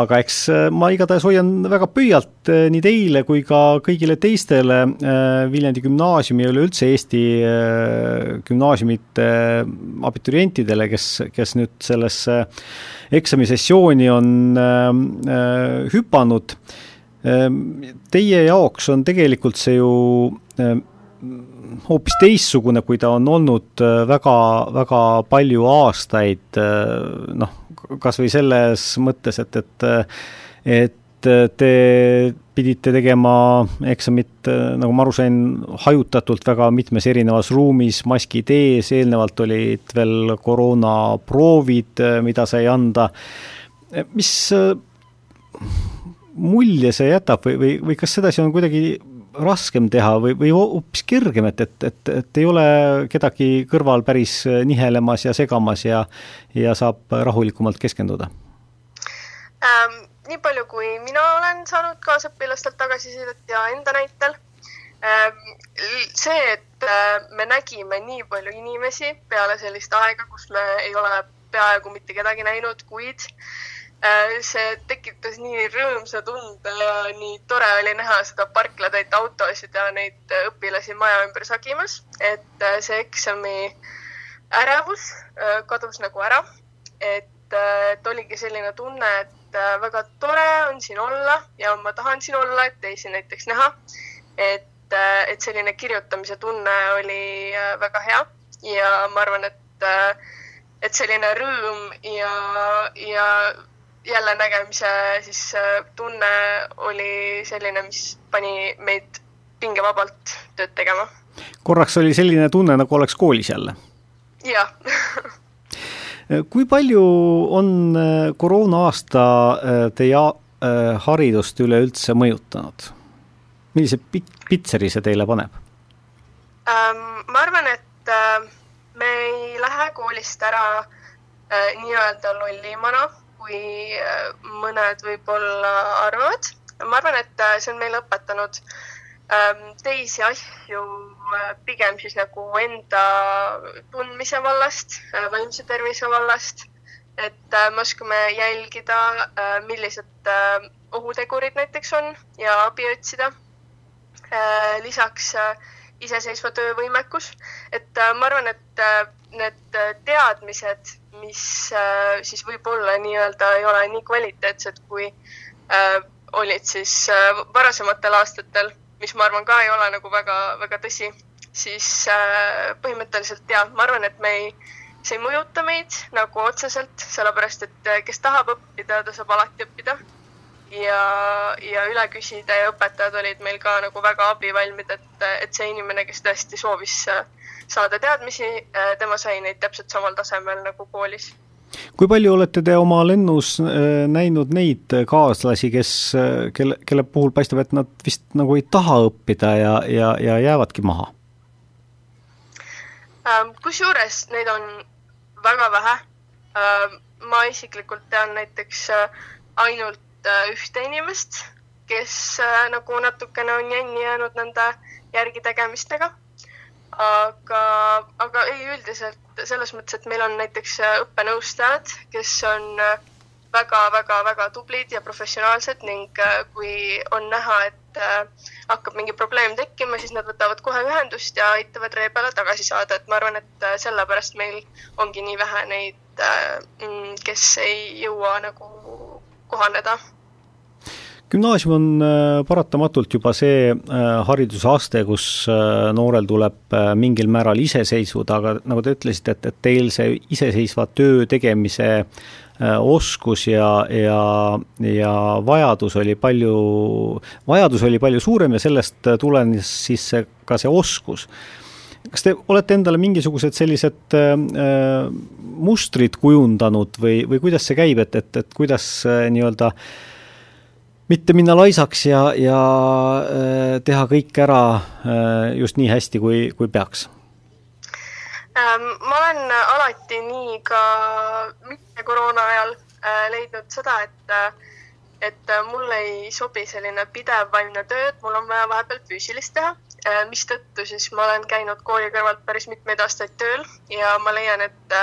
aga eks äh, ma igatahes hoian väga pöialt äh, nii teile kui ka kõigile teistele Viljandi gümnaasiumi ja üleüldse Eesti gümnaasiumite abiturientidele, kes, kes nüüd sellesse eksamisessiooni on hüpanud. Ehm, teie jaoks on tegelikult see ju hoopis teistsugune, kui ta on olnud äh, väga, väga palju aastaid, äh, noh, kas või selles mõttes, et, et et te pidite tegema eksamit, nagu ma aru sain, hajutatult väga mitmes erinevas ruumis, maskid ees, eelnevalt olid veel koroonaproovid, mida sai anda, mis mulje see jätab või, või, või kas sedasi on kuidagi raskem teha või, või hoopis kergem, et, et, et, et ei ole kedagi kõrval päris nihelemas ja segamas ja, ja saab rahulikumalt keskenduda ähm,? nii palju, kui mina olen saanud kaasõpilastelt tagasisidet ja enda näitel ähm,, see, et äh, me nägime nii palju inimesi peale sellist aega, kus me ei ole peaaegu mitte kedagi näinud, kuid äh, see tekitas nii rõõmsa tunde ja nii tore oli näha seda parklatäit autosid ja neid õpilasi maja ümber sagimas, et äh, see eksami ärevus äh, kadus nagu ära. et, et oligi selline tunne, et väga tore on siin olla ja ma tahan siin olla, et teisi näiteks näha. et, et selline kirjutamise tunne oli väga hea ja ma arvan, et, et selline rõõm ja, ja jälle nägemise siis äh, tunne oli selline, mis pani meid pingevabalt tööd tegema. korraks oli selline tunne, nagu oleks koolis jälle? jah kui palju on äh, koroona-aasta äh, teie haridust üleüldse mõjutanud? millise pitseri see teile paneb ähm,? ma arvan, et me ei lähe koolist ära nii-öelda lollimana kui äh, mõned võib-olla arvavad. ma arvan, et äh, see on meile õpetanud ähm, teisi asju äh, pigem siis nagu enda tundmise vallast, vaimse tervise vallast. et me oskame jälgida, millised ohutegurid näiteks on ja abi otsida. lisaks iseseisva töövõimekus, et ma arvan, et need teadmised mis äh, siis võib-olla nii-öelda ei ole nii kvaliteetsed, kui äh, olid siis äh, varasematel aastatel, mis ma arvan ka ei ole nagu väga, väga tõsi, siis äh, põhimõtteliselt jah, ma arvan, et me ei, see ei mõjuta meid nagu otseselt, sellepärast et äh, kes tahab õppida, ta saab alati õppida. ja, ja üle küsida ja õpetajad olid meil ka nagu väga abivalmid, et, et see inimene, kes tõesti soovis saada teadmisi, tema sai neid täpselt samal tasemel nagu koolis kui palju olete te oma lennus näinud neid kaaslasi, kes, kelle, kelle puhul paistab, et nad vist nagu ei taha õppida ja, ja, ja jäävadki maha? Ähm, kusjuures neid on väga vähe. Ähm, ma isiklikult tean näiteks äh, ainult äh, ühte inimest, kes äh, nagu natukene on jänni jäänud nende järgitegemistega. Aga, aga ei, üldiselt selles mõttes, et meil on näiteks õppenõustajad, kes on väga-väga-väga tublid ja professionaalsed ning kui on näha, et hakkab mingi probleem tekkima, siis nad võtavad kohe ühendust ja aitavad ree peale tagasi saada, et ma arvan, et äh, sellepärast meil ongi nii vähe neid, äh, mm, kes ei jõua nagu kohaneda gümnaasium on äh, paratamatult juba see haridusaste, kus noorel tuleb mingil määral ise seisvuda, aga nagu te ütlesite, et, et teil see iseseisva töö tegemise Äh, oskus ja, ja, ja vajadus oli palju, vajadus oli palju suurem ja sellest tulenes siis see, ka see oskus. kas te olete endale mingisugused sellised äh, mustrid kujundanud või, või kuidas see käib, et, et, et kuidas äh, nii-öelda mitte minna laisaks ja, ja äh, teha kõik ära äh, just nii hästi, kui, kui peaks. Ähm, ma olen alati nii ka mitte koroona ajal äh, leidnud seda, et, äh, et mulle ei sobi selline pidev vaimne töö, et mul on vaja vahepeal füüsilist teha, äh, mistõttu siis ma olen käinud kooli kõrvalt päris mitmeid aastaid tööl ja ma leian, et,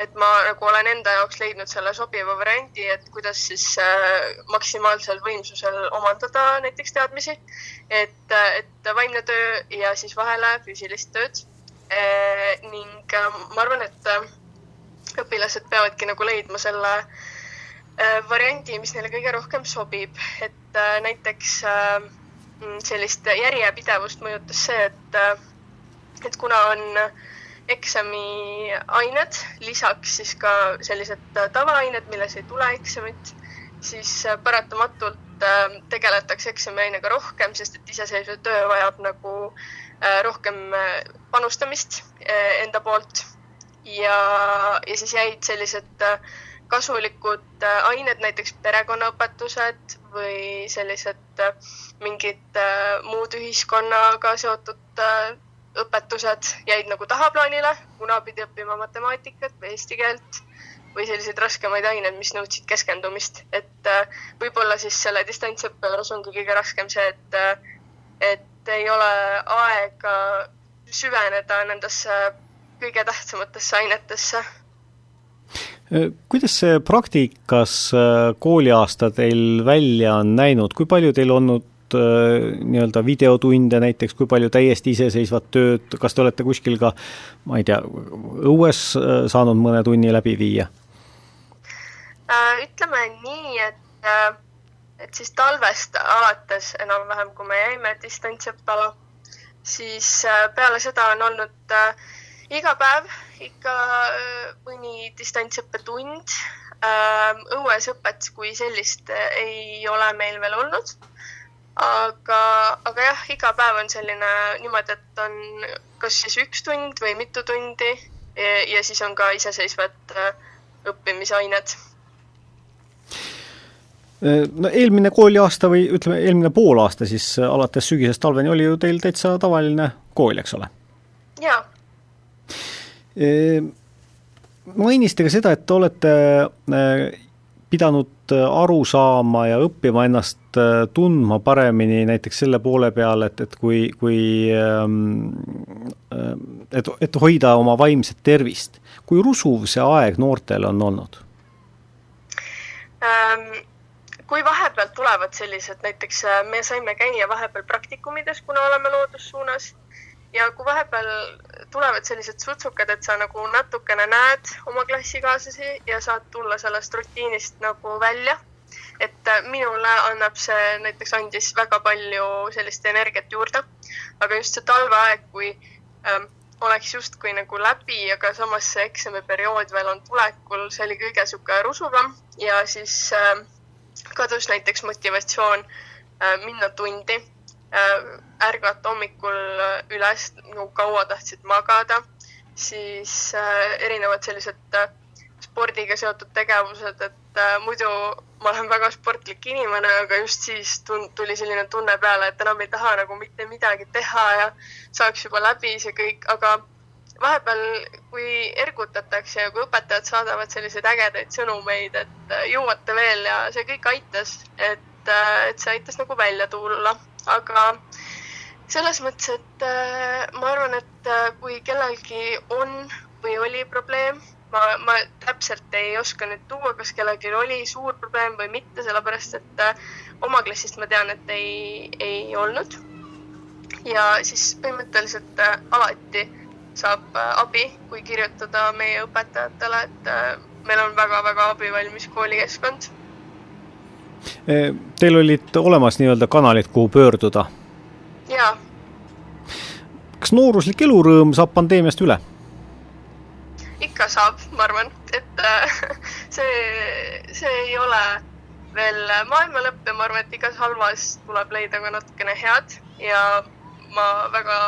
et ma nagu olen enda jaoks leidnud selle sobiva variandi, et kuidas siis maksimaalsel võimsusel omandada näiteks teadmisi. et, et vaimne töö ja siis vahele füüsilist tööd Eh, ning äh, ma arvan, et äh, õpilased peavadki nagu leidma selle äh, variandi, mis neile kõige rohkem sobib, et näiteks mm, sellist järjepidevust mõjutas see, et, et kuna on eksamiained, lisaks siis ka sellised tavaained, milles ei tule eksamit, siis paratamatult tegeletakse eksamiainega rohkem, sest et iseseisev töö vajab nagu äh, Äh, rohkem äh, panustamist äh, enda poolt. Ja, ja siis jäid sellised kasulikud ained, näiteks perekonnaõpetused või sellised mingid muud ühiskonnaga seotud õpetused jäid nagu tahaplaanile, kuna pidi õppima matemaatikat või eesti keelt või selliseid raskemaid aineid, mis nõudsid keskendumist, et võib-olla siis selle distantsõppe juures ongi kõige raskem see, et, et et ei ole aega süveneda nendesse kõige tähtsamatesse ainetesse. kuidas see praktikas äh, kooliaasta teil välja on näinud, kui palju teil olnud äh, nii-öelda videotunde näiteks, kui palju täiesti iseseisvat tööd, kas te olete kuskil ka, ma ei tea, õues äh, saanud mõne tunni läbi viia? ütleme nii, et et siis talvest alates enam-vähem, kui me jäime distantsõppele, siis äh, peale seda on olnud äh, iga päev ikka äh, mõni distantsõppetund äh,. õuesõpet kui sellist äh, ei ole meil veel olnud. Aga, aga jah, iga päev on selline niimoodi, et on kas siis üks tund või mitu tundi ja, ja siis on ka iseseisvad äh, õppimisained Äh, no eelmine kooliaasta või ütleme, eelmine poolaasta siis äh, alates sügisest talveni oli ju teil täitsa tavaline kool, eks ole? jaa. Äh, mainisite ka seda, et te olete pidanud aru saama ja õppima ennast tundma paremini näiteks selle poole peal, et, et kui, kui ähm, et, et hoida oma vaimset tervist. kui rusuv see aeg noortel on olnud ähm,? kui vahepeal tulevad sellised, näiteks äh, me saime käia vahepeal praktikumides, kuna oleme loodussuunas ja kui vahepeal tulevad sellised sutsukad, et sa nagu natukene näed oma klassikaaslasi ja saad tulla sellest rutiinist nagu välja, et äh, minule annab see näiteks andis väga palju sellist energiat juurde. aga just see talveaeg, kui ähm, oleks justkui nagu läbi, aga samas see eksamiperiood veel on tulekul, see oli kõige niisugune rusuvam. Ja siis äh, kadus näiteks motivatsioon äh, minna tundi ärgata hommikul äh, üles, nagu kaua tahtsid magada, siis äh, erinevad sellised äh, spordiga seotud tegevused, et äh, muidu ma olen väga sportlik inimene, aga just siis tuli selline tunne peale, et enam ei taha nagu mitte midagi teha ja saaks juba läbi see kõik, aga vahepeal, kui ergutatakse ja kui õpetajad saadavad selliseid ägedaid sõnumeid, et äh, jõuate veel ja see kõik aitas, et, äh, et see aitas nagu välja tulla, aga selles mõttes, et äh, ma arvan, et kui kellelgi on või oli probleem, ma, ma täpselt ei oska nüüd tuua, kas kellelgi oli suur probleem või mitte, sellepärast et oma klassist ma tean, et ei, ei olnud. ja siis põhimõtteliselt alati saab äh, abi, kui kirjutada meie õpetajatele, et äh, meil on väga-väga abivalmis koolikeskkond. Äh, teil olid olemas nii-öelda kanalid, kuhu pöörduda? jaa. kas nooruslik elurõõm saab pandeemiast üle? ikka saab, ma arvan, et see, see ei ole veel maailma lõpp ja ma arvan, et igas halvas tuleb leida ka natukene head ja ma väga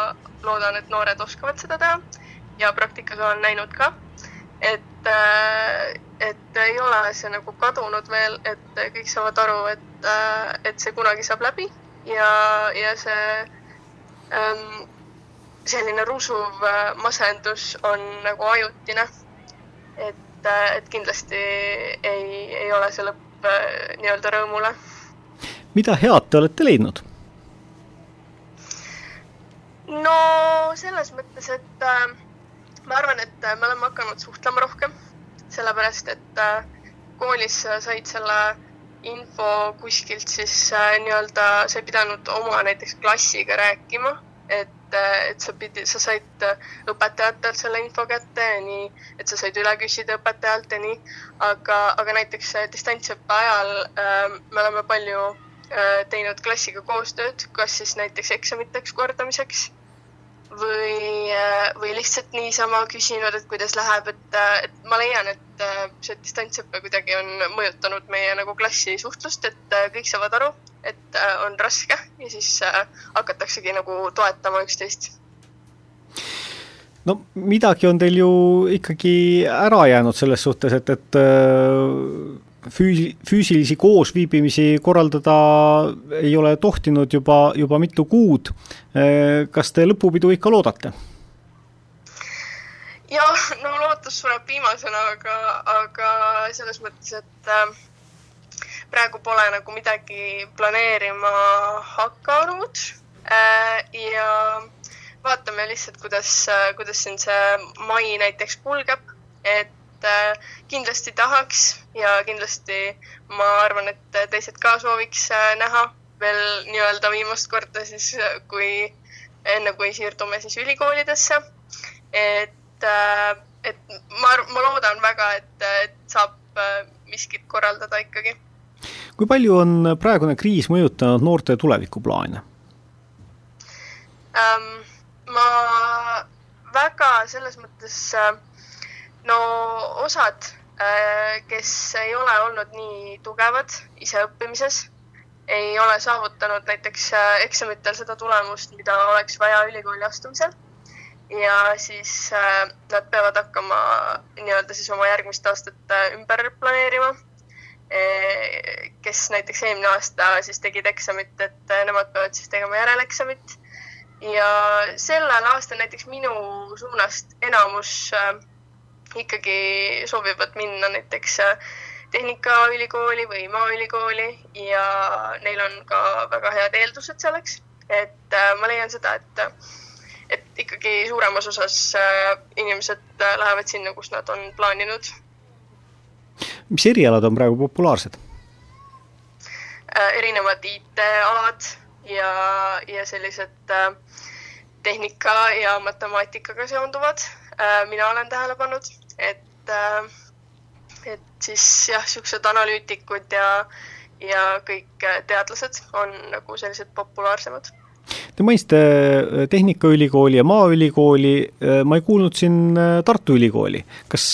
loodan, et noored oskavad seda teha ja praktikas olen näinud ka, et, äh, et ei ole see nagu kadunud veel, et kõik saavad aru, et, äh, et see kunagi saab läbi ja, ja see ähm, selline rusuv äh, masendus on nagu ajutine. et, et kindlasti ei, ei ole see lõpp nii-öelda rõõmule. mida head te olete leidnud? no selles mõttes, et äh, ma arvan, et äh, me oleme hakanud suhtlema rohkem, sellepärast et äh, koolis said selle info kuskilt siis äh, nii-öelda, sa ei pidanud oma näiteks klassiga rääkima, et, äh, et sa pidi, sa said õpetajatelt selle info kätte ja nii, et sa said üle küsida õpetajalt ja nii, aga, aga näiteks distantsõppe ajal äh, me oleme palju äh, teinud klassiga koostööd, kas siis näiteks eksamiteks kordamiseks või, äh, või lihtsalt niisama küsinud, et kuidas läheb, et, äh, et ma leian, et äh, see distantsõpe kuidagi on mõjutanud meie nagu klassi suhtlust, et kõik saavad aru, et on raske ja siis hakataksegi nagu toetama üksteist. No midagi on teil ju ikkagi ära jäänud selles suhtes, et, et füüsi-, füüsilisi koosviibimisi korraldada ei ole tohtinud juba, juba mitu kuud. kas te lõpupidu ikka loodate? jah, no lootus sureb viimasena, aga, aga selles mõttes, et äh, praegu pole nagu midagi planeerima hakanud äh, ja vaatame lihtsalt, kuidas, kuidas siin see mai näiteks kulgeb, et Äh, kindlasti tahaks ja kindlasti ma arvan, et teised ka sooviks äh, näha veel nii-öelda viimast korda siis, äh, kui enne, kui siirdume siis ülikoolidesse. et, et ma, ma loodan väga, et, et saab miskit korraldada ikkagi. kui palju on praegune kriis mõjutanud noorte tulevikuplaane ähm,? ma väga selles mõttes äh, no osad, äh, kes ei ole olnud nii tugevad ise õppimises, ei ole saavutanud näiteks äh, eksamitel seda tulemust, mida oleks vaja ülikooli astumisel. ja siis äh, nad peavad hakkama nii-öelda siis oma järgmist aastat ümber planeerima. kes näiteks eelmine aasta siis tegid eksamit, et nemad peavad siis tegema järeleksamit. ja sellel aastal näiteks minu suunast enamus ikkagi soovivad minna näiteks äh, Tehnikaülikooli või Maaülikooli ja neil on ka väga head eeldused selleks. et äh, ma leian seda, et, et ikkagi suuremas osas äh, inimesed lähevad sinna, kus nad on plaaninud. mis erialad on praegu populaarsed? erinevad IT-alad ja, ja sellised tehnika ja matemaatikaga seonduvad Äh, mina olen tähele pannud, et, äh, et siis jah, niisugused analüütikud ja, ja kõik teadlased on nagu sellised populaarsemad. Te mainisite äh, Tehnikaülikooli ja Maaülikooli, äh, ma ei kuulnud siin äh, Tartu Ülikooli. kas,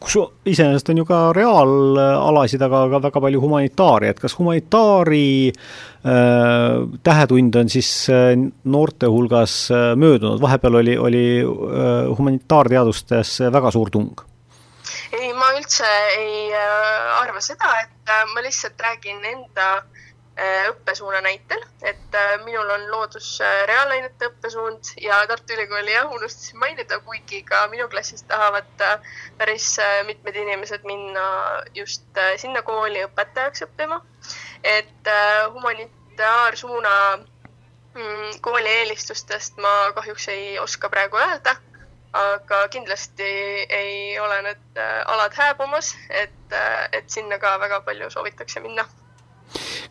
kus iseenesest on ju ka reaalalasid, aga ka väga palju humanitaari, et kas humanitaari äh, tähetund on siis noorte hulgas möödunud, vahepeal oli, oli humanitaarteadustes väga suur tung? ei, ma üldse ei arva seda, et ma lihtsalt räägin enda Äh, õppesuuna näitel, et äh, minul on loodus äh, reaalainete õppesuund ja Tartu Ülikooli jah, unustasin mainida, kuigi ka minu klassis tahavad päris mitmed inimesed minna just sinna kooli õpetajaks õppima. et humanitaarsuuna mm, kooli eelistustest ma kahjuks ei oska praegu öelda, aga kindlasti ei ole need alad hääbumas, et, et sinna ka väga palju soovitakse minna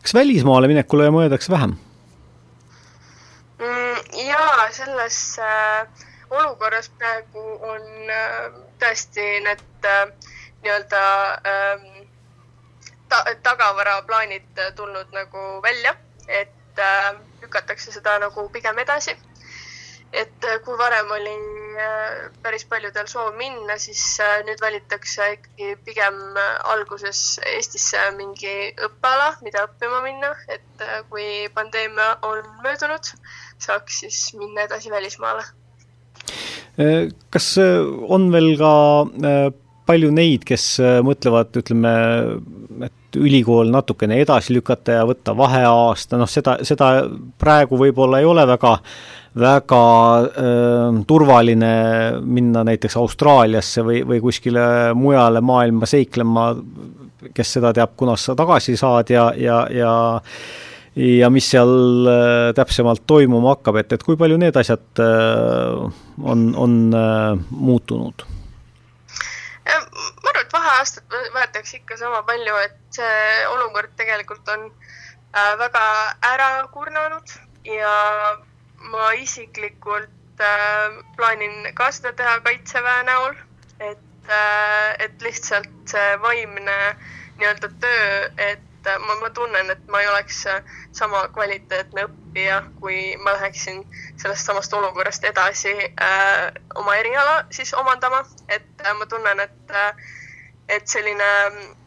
kas välismaale minekule mõeldakse vähem mm,? jaa, selles äh, olukorras praegu on äh, tõesti need äh, nii-öelda äh, ta, tagavaraplaanid tulnud nagu välja, et äh, lükatakse seda nagu pigem edasi et äh, kui varem oli äh, päris paljudel soov minna, siis äh, nüüd valitakse ikkagi pigem alguses Eestisse mingi õppeala, mida õppima minna, et kui pandeemia on möödunud, saaks siis minna edasi välismaale. kas on veel ka palju neid, kes mõtlevad, ütleme, et ülikool natukene edasi lükata ja võtta vaheaasta, noh, seda, seda praegu võib-olla ei ole väga väga äh, turvaline minna näiteks Austraaliasse või, või kuskile mujale maailma seiklema, kes seda teab, kunas sa tagasi saad ja, ja, ja ja mis seal äh, täpsemalt toimuma hakkab, et, et kui palju need asjad äh, on, on äh, muutunud? ma arvan, et vaheaastat võetakse ikka sama palju, et see olukord tegelikult on väga ära kurnanud ja ma isiklikult äh, plaanin ka seda teha Kaitseväe näol, et äh,, et lihtsalt see vaimne nii-öelda töö, et äh, ma, ma tunnen, et ma ei oleks äh, sama kvaliteetne õppija, kui ma läheksin sellest samast olukorrast edasi äh, oma eriala siis omandama, et äh, ma tunnen, et äh, et selline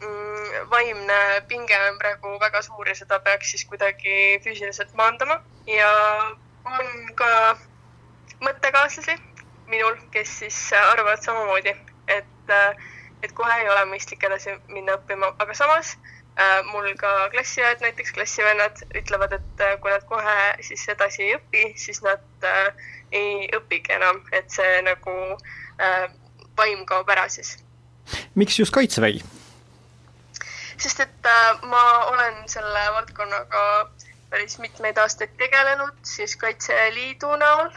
mm, vaimne pinge on praegu väga suur ja seda peaks siis kuidagi füüsiliselt maandama. Ja on ka mõttekaaslasi minul, kes siis arvavad samamoodi, et, et kohe ei ole mõistlik edasi minna õppima, aga samas äh, mul ka klassiõed, näiteks klassivennad ütlevad, et äh, kui nad kohe siis edasi ei õpi, siis nad äh, ei õpigi enam, et see nagu äh, vaim kaob ära siis. miks just Kaitsevägi? sest et äh, ma olen selle valdkonnaga päris mitmeid aastaid tegelenud siis Kaitseliidu näol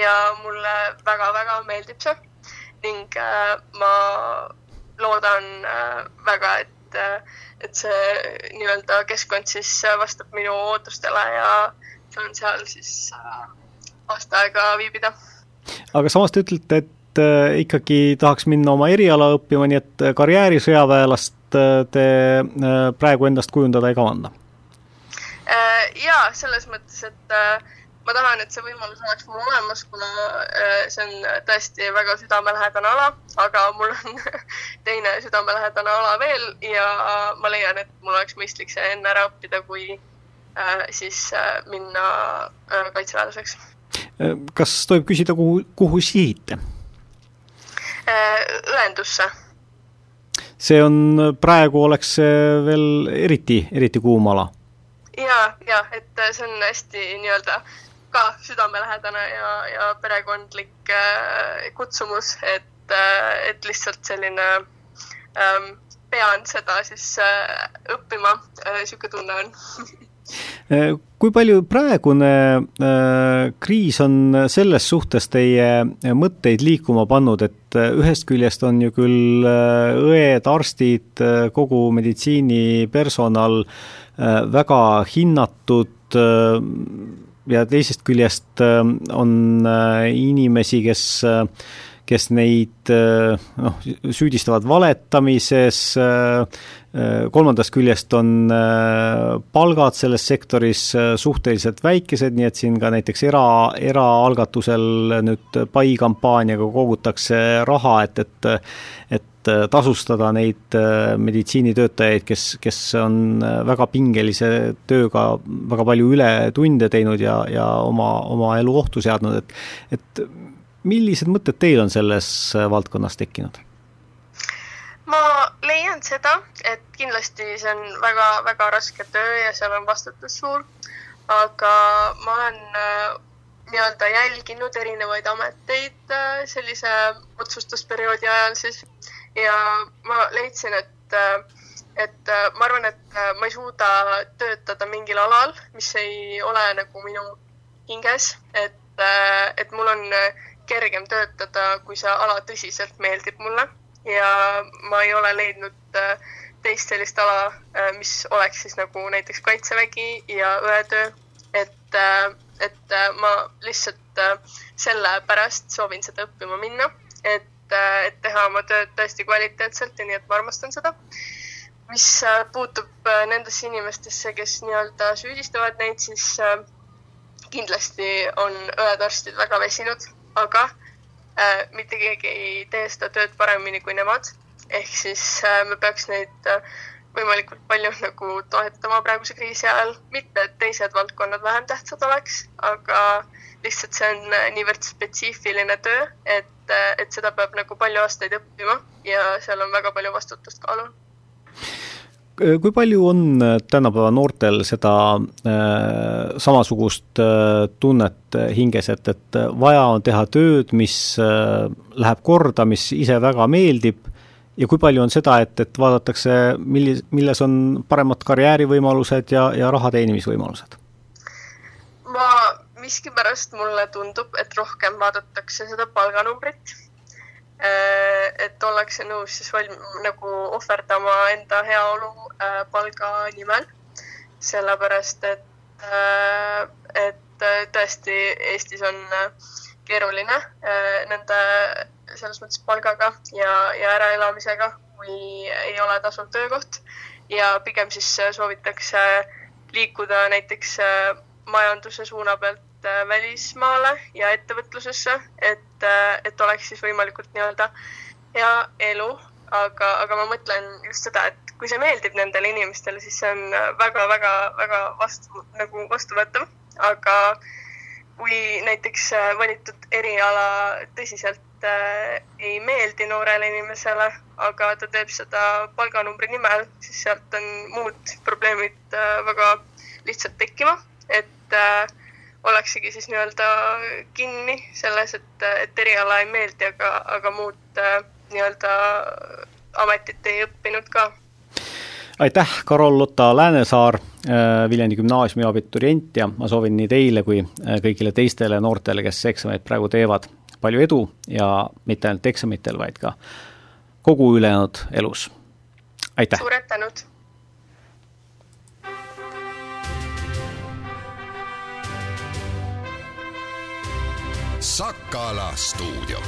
ja mulle väga-väga meeldib see ning äh, ma loodan äh, väga, et äh,, et see nii-öelda keskkond siis vastab minu ootustele ja saan seal siis äh, aasta aega viibida. aga samas te ütlete, et äh, ikkagi tahaks minna oma eriala õppima, nii et karjäärisõjaväelast äh, te äh, praegu endast kujundada ei kavanda Äh, ja selles mõttes, et äh, ma tahan, et see võimalus oleks mul olemas, kuna äh, see on tõesti väga südamelähedane ala, aga mul on teine südamelähedane ala veel ja ma leian, et mul oleks mõistlik see enne ära õppida, kui siis minna kaitseväelaseks. kas tohib küsida, kuhu, kuhu sihite? õendusse. see on, praegu oleks see veel eriti, eriti kuum ala ja, ja et äh, see on hästi nii-öelda ka südamelähedane ja, ja perekondlik äh, kutsumus, et äh,, et lihtsalt selline ähm, pean seda siis äh, õppima äh,, niisugune tunne on. Kui palju praegune äh, kriis on selles suhtes teie mõtteid liikuma pannud, et ühest küljest on ju küll õed, arstid, kogu meditsiinipersonal Äh, väga hinnatud äh, ja teisest küljest äh, on inimesi, kes kes neid noh, süüdistavad valetamises, kolmandast küljest on palgad selles sektoris suhteliselt väikesed, nii et siin ka näiteks era, eraalgatusel nüüd pai kampaaniaga kogutakse raha, et, et et tasustada neid meditsiinitöötajaid, kes, kes on väga pingelise tööga väga palju ületunde teinud ja, ja oma, oma elu ohtu seadnud, et et millised mõtted teil on selles valdkonnas tekkinud? ma leian seda, et kindlasti see on väga-väga raske töö ja seal on vastutus suur, aga ma olen äh, nii-öelda jälginud erinevaid ameteid äh, sellise otsustusperioodi ajal siis ja ma leidsin, et äh, et ma arvan, et ma ei suuda töötada mingil alal, mis ei ole nagu minu hinges, et, et mul on kergem töötada, kui see ala tõsiselt meeldib mulle. Ja ma ei ole leidnud äh, teist sellist ala, äh, mis oleks siis nagu näiteks kaitsevägi ja õetöö, et, äh, et ma lihtsalt sellepärast soovin seda õppima minna, et, et teha oma tööd tõesti kvaliteetselt ja nii, et ma armastan seda. mis puutub nendesse inimestesse, kes nii-öelda süüdistavad neid, siis kindlasti on õed-arstid väga väsinud aga äh, mitte keegi ei tee seda tööd paremini kui nemad. ehk siis äh, me peaks neid äh, võimalikult palju nagu toetama praeguse kriisi ajal, mitte et teised valdkonnad vähem tähtsad oleks, aga lihtsalt see on äh, niivõrd spetsiifiline töö, et, äh, et seda peab nagu palju aastaid õppima ja seal on väga palju vastutust kaalul kui palju on äh, tänapäeva noortel seda äh, samasugust äh, tunnet hinges, et, et vaja on teha tööd, mis äh, läheb korda, mis ise väga meeldib, ja kui palju on seda, et, et vaadatakse, millis, milles on paremad karjäärivõimalused ja, ja raha teenimisvõimalused? ma miskipärast mulle tundub, et rohkem vaadatakse seda palganumbrit Äh, et ollakse nõus siis valm-, nagu ohverdama enda heaolu äh, palga nimel. sellepärast, et, äh, et tõesti Eestis on keeruline nende selles mõttes palgaga ja, ja äraelamisega, kui ei ole tasuv töökoht ja pigem siis soovitakse liikuda näiteks majanduse suuna pealt Äh, välismaale ja ettevõtlusesse, et, äh, et oleks siis võimalikult nii-öelda hea elu, aga, aga ma mõtlen just seda, et kui see meeldib nendele inimestele, siis see on väga-väga-väga vastu, nagu vastuvõetav, aga kui näiteks äh, valitud eriala tõsiselt äh, ei meeldi noorele inimesele, aga ta teeb seda palganumbri nimel, siis sealt on muud probleemid äh, väga lihtsalt tekkima, et äh, ollaksegi siis nii-öelda kinni selles, et, et eriala ei meeldi, aga, aga muud äh, nii-öelda ametit ei õppinud ka. aitäh, Karol-Lotta Läänesaar, äh, Viljandi gümnaasiumi abiturient ja ma soovin nii teile kui äh, kõigile teistele noortele, kes eksameid praegu teevad, palju edu ja mitte ainult eksamitel, vaid ka kogu ülejäänud elus. aitäh! suured tänud! Sakala stuudio